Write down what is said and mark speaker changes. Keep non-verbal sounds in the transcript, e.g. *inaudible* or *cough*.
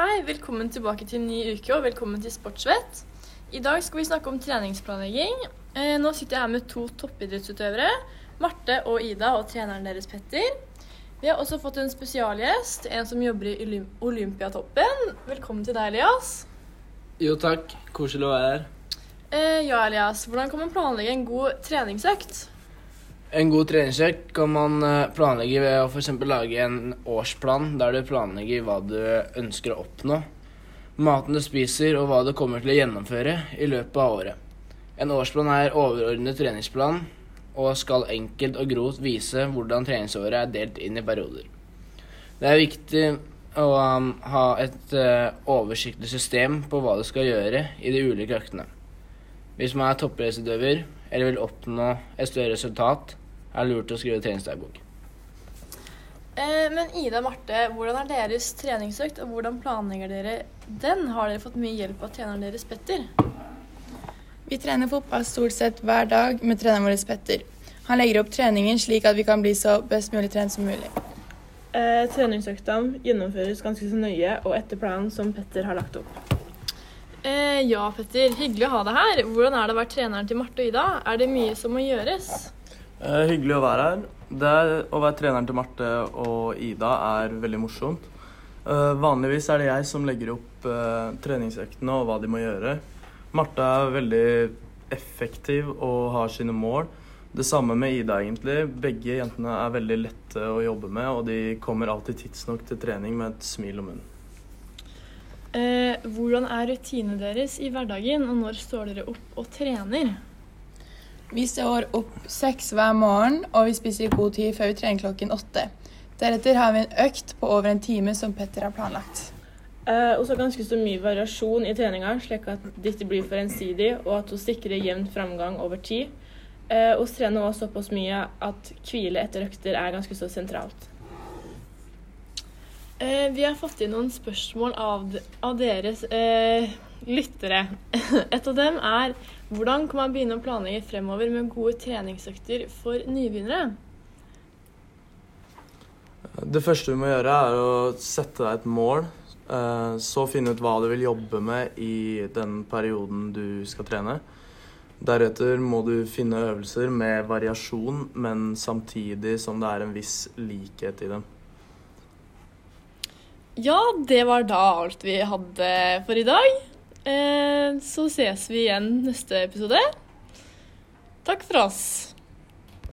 Speaker 1: velkommen tilbake til en ny uke og velkommen til Sportsvett. I dag skal vi snakke om treningsplanlegging. Eh, nå sitter jeg her med to toppidrettsutøvere, Marte og Ida, og treneren deres Petter. Vi har også fått en spesialgjest, en som jobber i Olympiatoppen. Velkommen til deg, Elias.
Speaker 2: Jo takk, koselig å være her.
Speaker 1: Eh, ja, Elias, hvordan kan man planlegge en god treningsøkt?
Speaker 2: En god treningsøkt kan man eh, planlegge ved å f.eks. lage en årsplan der du planlegger hva du ønsker å oppnå, maten du spiser og hva du kommer til å gjennomføre i løpet av året. En årsplan er overordnet treningsplan og skal enkelt og grovt vise hvordan treningsåret er delt inn i perioder. Det er viktig å um, ha et uh, oversiktlig system på hva du skal gjøre i de ulike øktene. Hvis man er toppidrettsutøver eller vil oppnå et større resultat, er lurt å skrive treningsdagbok.
Speaker 1: Eh, men Ida og Marte, hvordan er deres treningsøkt, og hvordan planlegger dere den? Har dere fått mye hjelp av treneren deres, Petter?
Speaker 3: Vi trener fotball stort sett hver dag med treneren vår Petter. Han legger opp treningen slik at vi kan bli så best mulig trent som mulig.
Speaker 4: Eh, treningsøktene gjennomføres ganske så nøye og etter planen som Petter har lagt opp.
Speaker 1: Eh, ja, Petter. Hyggelig å ha deg her. Hvordan er det å være treneren til Marte og Ida? Er det mye som må gjøres?
Speaker 5: Eh, hyggelig å være her. Det å være treneren til Marte og Ida er veldig morsomt. Eh, vanligvis er det jeg som legger opp eh, treningsøktene og hva de må gjøre. Marte er veldig effektiv og har sine mål. Det samme med Ida, egentlig. Begge jentene er veldig lette å jobbe med, og de kommer alltid tidsnok til trening med et smil om munnen.
Speaker 1: Eh, hvordan er rutinene deres i hverdagen, og når står dere opp og trener?
Speaker 3: Vi står opp seks hver morgen, og vi spiser i god tid før vi trener klokken åtte. Deretter har vi en økt på over en time som Petter har planlagt.
Speaker 4: Eh, og så ganske så mye variasjon i treninga, slik at det ikke blir for ensidig, og at hun sikrer jevn framgang over tid. Eh, trener også såpass mye at hvile etter økter er ganske så sentralt.
Speaker 1: Eh, vi har fått inn noen spørsmål av, av deres eh, lyttere. *laughs* Et av dem er hvordan kan man begynne å planlegge fremover med gode treningsøkter for nybegynnere?
Speaker 5: Det første du må gjøre, er å sette deg et mål. eh, Så finne ut hva du vil jobbe med i den perioden du skal trene. Deretter må du finne øvelser med variasjon, men samtidig som det er en viss likhet i dem.
Speaker 1: Ja, det var da alt vi hadde for i dag. Eh, så ses vi igjen neste episode. Takk for oss.